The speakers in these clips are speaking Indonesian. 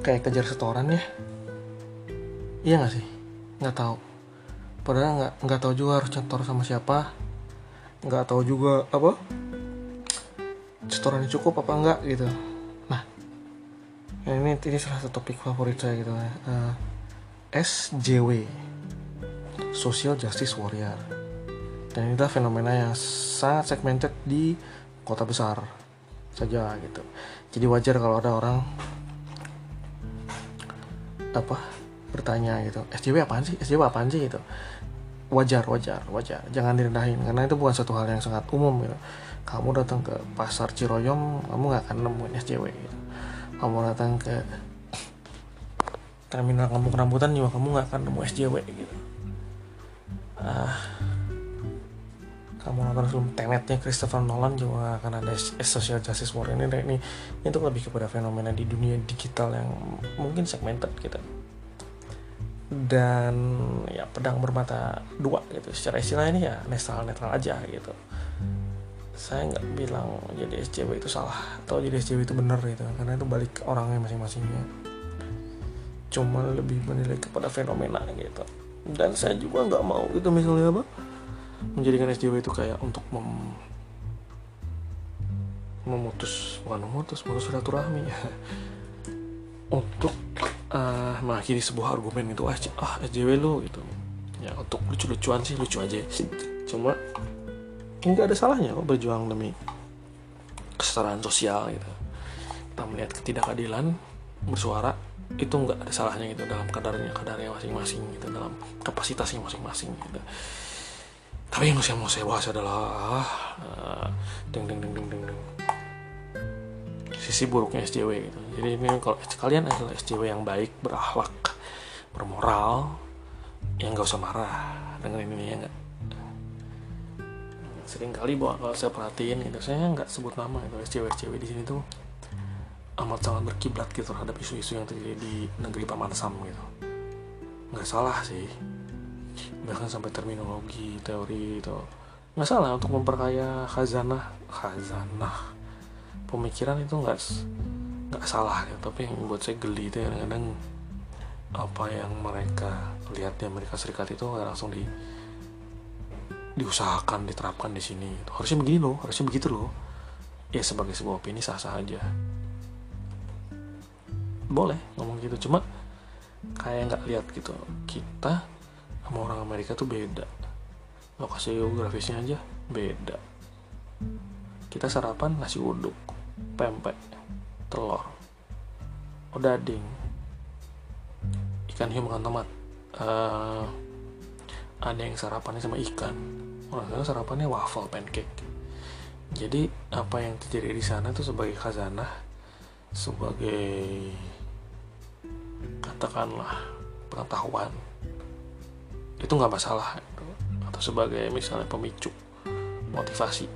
kayak kejar setoran ya? Iya nggak sih? Nggak tahu. Padahal nggak nggak tahu juga harus nyetor sama siapa. Nggak tahu juga apa? Setorannya cukup apa enggak gitu. Nah ini ini salah satu topik favorit saya gitu ya. Uh, SJW Social Justice Warrior. Dan ini adalah fenomena yang sangat segmented di kota besar saja gitu. Jadi wajar kalau ada orang apa bertanya gitu SJW apaan sih? SJW apaan sih? gitu. Wajar wajar wajar. Jangan direndahin karena itu bukan satu hal yang sangat umum gitu. Kamu datang ke pasar Ciroyom kamu nggak akan nemuin SJW gitu. Kamu datang ke terminal kampung rambutan juga kamu nggak akan nemu SJW gitu. Ah kamu nonton film Tenetnya Christopher Nolan juga akan ada social justice warrior ini ini itu lebih kepada fenomena di dunia digital yang mungkin segmented gitu. Dan ya pedang bermata dua gitu. Secara istilah ini ya netral netral aja gitu. Saya nggak bilang jadi SJW itu salah atau jadi SJW itu benar gitu. Karena itu balik ke orangnya masing-masingnya. Cuma lebih menilai kepada fenomena gitu. Dan saya juga nggak mau gitu misalnya apa menjadikan SJW itu kayak untuk mem memutus bukan memutus memutus silaturahmi ya. Untuk uh, mengakhiri sebuah argumen itu ah, ah SJW lu gitu. Ya untuk lucu-lucuan sih lucu aja. Cuma nggak ada salahnya kok berjuang demi kesetaraan sosial gitu. Kita melihat ketidakadilan bersuara itu nggak ada salahnya gitu dalam kadarnya kadarnya masing-masing gitu dalam kapasitasnya masing-masing gitu tapi yang mau saya bahas adalah uh, deng deng deng deng deng deng sisi buruknya SJW gitu. Jadi ini kalau kalian adalah SJW yang baik berakhlak bermoral yang gak usah marah. Dengan ini ya nggak? Sering kali bahwa kalau saya perhatiin gitu saya nggak sebut nama itu SJW SJW di sini tuh amat sangat berkiblat gitu terhadap isu-isu yang terjadi di negeri paman sam gitu. Nggak salah sih bahkan sampai terminologi teori itu nggak salah untuk memperkaya khazanah. Khazanah. Pemikiran itu nggak nggak salah gitu. tapi yang buat saya geli itu kadang-kadang apa yang mereka lihat di Amerika Serikat itu langsung di diusahakan diterapkan di sini gitu. harusnya begini loh harusnya begitu loh. Ya sebagai sebuah opini sah sah aja. Boleh ngomong gitu cuma kayak nggak lihat gitu. Kita sama orang Amerika tuh beda. Lokasi geografisnya aja beda. Kita sarapan nasi uduk pempek telur odading ikan hiu makan tomat. Uh, ada yang sarapannya sama ikan. Orang sarapannya waffle pancake. Jadi apa yang terjadi di sana itu sebagai khazanah sebagai katakanlah pengetahuan itu nggak masalah atau sebagai misalnya pemicu motivasi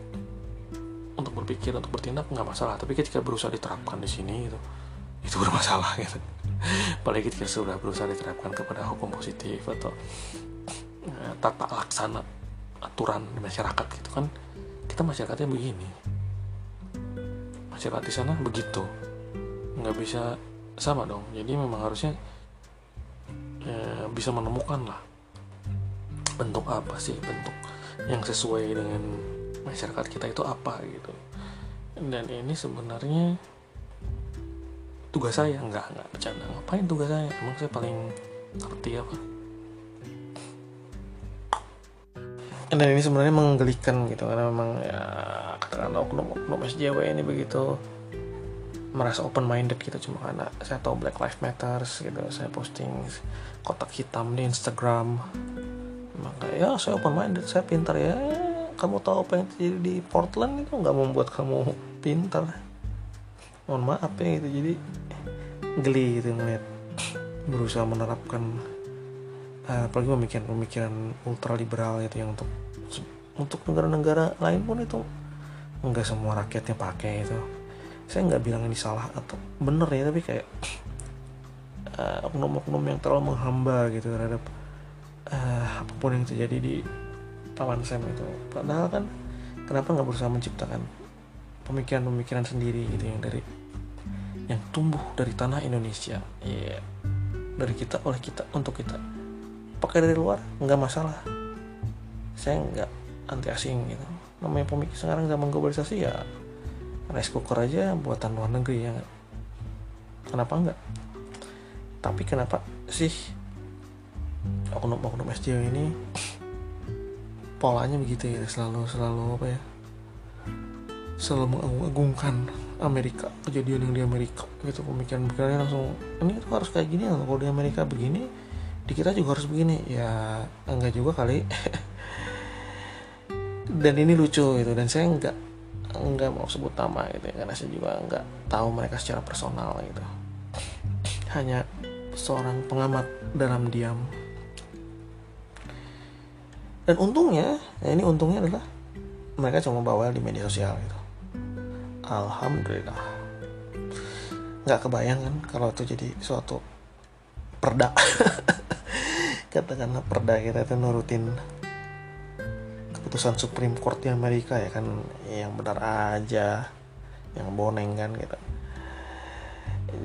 untuk berpikir untuk bertindak nggak masalah. Tapi ketika berusaha diterapkan di sini itu itu bermasalah gitu. Apalagi ketika sudah berusaha diterapkan kepada hukum positif atau ya, tata laksana aturan di masyarakat gitu kan kita masyarakatnya begini. Masyarakat di sana begitu. Nggak bisa sama dong. Jadi memang harusnya ya, bisa menemukan lah bentuk apa sih? Bentuk yang sesuai dengan masyarakat kita itu apa gitu. Dan ini sebenarnya tugas saya. Nggak nggak bercanda. Ngapain tugas saya? Emang saya paling ngerti apa? Dan ini sebenarnya menggelikan gitu karena memang ya katakanlah oknum-oknum SJW ini begitu merasa open minded gitu. Cuma karena saya tahu Black Lives Matter gitu saya posting kotak hitam di Instagram maka ya saya open minded saya pintar ya. Kamu tahu apa yang terjadi di Portland itu nggak membuat kamu pintar. Mohon maaf ya gitu. Jadi geli gitu ngeliat berusaha menerapkan uh, apalagi pemikiran-pemikiran ultraliberal itu yang untuk untuk negara-negara lain pun itu nggak semua rakyatnya pakai itu. Saya nggak bilang ini salah atau bener ya tapi kayak uh, oknum-oknum yang terlalu menghamba gitu terhadap uh, apa pun yang terjadi di paman Sam itu. Padahal kan kenapa nggak berusaha menciptakan pemikiran-pemikiran sendiri gitu yang dari yang tumbuh dari tanah Indonesia? Yeah. dari kita oleh kita untuk kita. Pakai dari luar? Nggak masalah. Saya nggak anti asing gitu. Namanya pemikir sekarang zaman globalisasi ya rice cooker aja buatan luar negeri ya kenapa enggak tapi kenapa sih oknum-oknum SJW ini polanya begitu ya selalu selalu apa ya selalu mengagungkan Amerika kejadian yang di Amerika gitu pemikiran-pemikirannya langsung ini tuh harus kayak gini kalau di Amerika begini di kita juga harus begini. Ya enggak juga kali. Dan ini lucu gitu dan saya enggak enggak mau sebut nama gitu ya karena saya juga enggak tahu mereka secara personal gitu. Hanya seorang pengamat dalam diam dan untungnya ya ini untungnya adalah mereka cuma bawa di media sosial gitu. Alhamdulillah. Nggak kebayang kan kalau itu jadi suatu perda. Katakanlah perda kita itu nurutin keputusan Supreme Court di Amerika ya kan yang benar aja yang boneng kan gitu.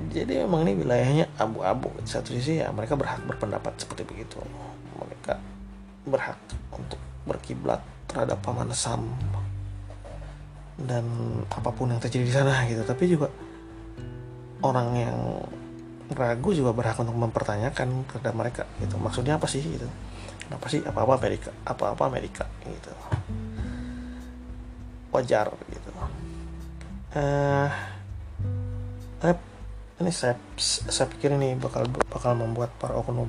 Jadi memang ini wilayahnya abu-abu. Satu sisi ya mereka berhak berpendapat seperti begitu. Mereka berhak berkiblat terhadap paman Sam dan apa pun yang terjadi di sana gitu. Tapi juga orang yang ragu juga berhak untuk mempertanyakan terhadap mereka gitu. Maksudnya apa sih gitu? Kenapa sih apa apa Amerika? Apa apa Amerika gitu. Wajar gitu. Uh, ini saya saya pikir ini bakal bakal membuat para oknum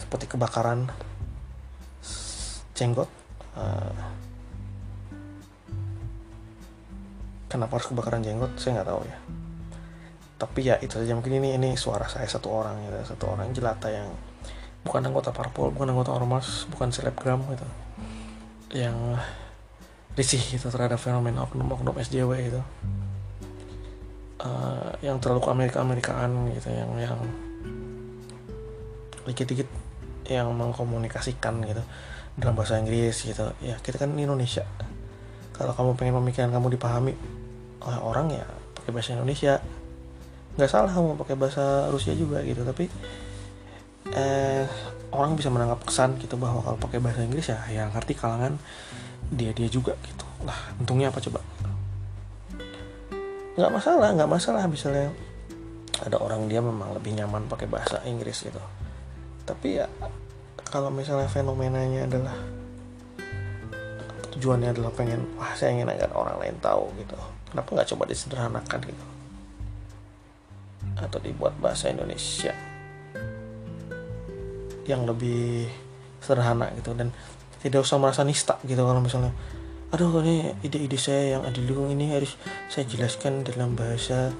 seperti kebakaran jenggot uh, kenapa harus kebakaran jenggot? Saya nggak tahu ya. Tapi ya itu saja. Mungkin ini ini suara saya satu orang ya. Satu orang jelata yang bukan anggota parpol bukan anggota ormas bukan selebgram gitu. Yang risih gitu terhadap fenomena oknum-oknum SJW itu uh, yang terlalu Amerika Amerikaan gitu yang yang dikit-dikit yang mengkomunikasikan gitu dalam bahasa Inggris gitu. Ya kita kan Indonesia. Kalau kamu pengen pemikiran kamu dipahami oleh orang ya pakai bahasa Indonesia. Nggak salah kamu pakai bahasa Rusia juga gitu tapi eh, orang bisa menangkap kesan gitu bahwa kalau pakai bahasa Inggris ya yang ngerti kalangan dia dia juga gitu. Lah untungnya apa coba? Nggak masalah nggak masalah. Misalnya ada orang dia memang lebih nyaman pakai bahasa Inggris gitu tapi ya kalau misalnya fenomenanya adalah tujuannya adalah pengen wah saya ingin agar orang lain tahu gitu. Kenapa nggak coba disederhanakan gitu? Atau dibuat bahasa Indonesia yang lebih sederhana gitu. Dan tidak usah merasa nista gitu kalau misalnya aduh ini ide-ide saya yang ada di ini harus saya jelaskan dalam bahasa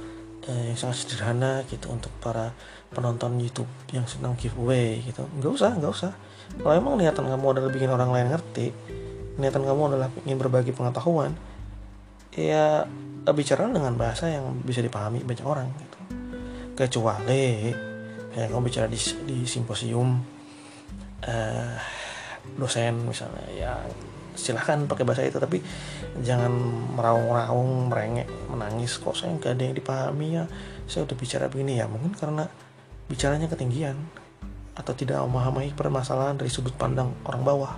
uh, yang sangat sederhana gitu untuk para penonton YouTube yang senang giveaway gitu. Nggak usah nggak usah. Kalau emang niatan kamu adalah bikin orang lain ngerti niatan kamu adalah ingin berbagi pengetahuan ya bicara dengan bahasa yang bisa dipahami banyak orang gitu. Kecuali ya kamu bicara di, di simposium uh, dosen misalnya ya silahkan pakai bahasa itu tapi jangan meraung-raung merengek menangis. Kok saya nggak ada yang dipahami ya? Saya udah bicara begini ya mungkin karena bicaranya ketinggian atau tidak memahami permasalahan dari sudut pandang orang bawah.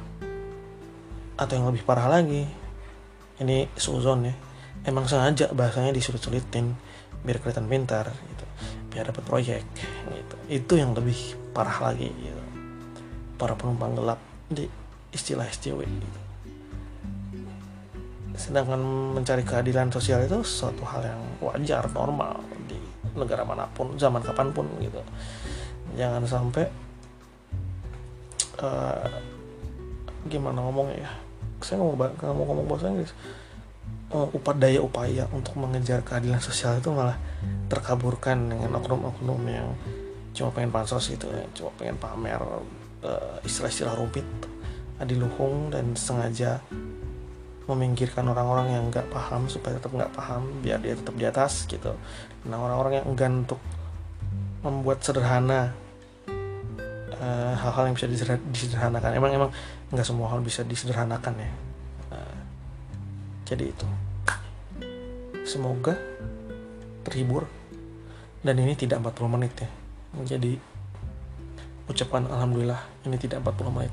Atau yang lebih parah lagi ini suzon ya. Emang sengaja bahasanya disulit-sulitin biar kelihatan pintar gitu biar dapat proyek gitu. Itu yang lebih parah lagi gitu. Para penumpang gelap di istilah SJW gitu sedangkan mencari keadilan sosial itu suatu hal yang wajar normal di negara mana pun zaman kapan pun gitu. Jangan sampai uh, gimana ngomongnya ya? Saya ngomong ngomong ngomong bahasa Inggris. Uh, daya upaya untuk mengejar keadilan sosial itu malah terkaburkan dengan oknum-oknum yang cuma pengen pansos gitu ya cuma pengen pamer uh, istilah-istilah rumit adiluhung dan sengaja meminggirkan orang-orang yang nggak paham supaya tetap nggak paham biar dia tetap di atas gitu. Nah orang-orang yang enggan untuk membuat sederhana eh, hal-hal uh, yang bisa disederhanakan. Emang emang nggak semua hal bisa disederhanakan ya. Uh, jadi itu. Semoga terhibur. Dan ini tidak 40 menit ya. Jadi ucapan alhamdulillah ini tidak 40 menit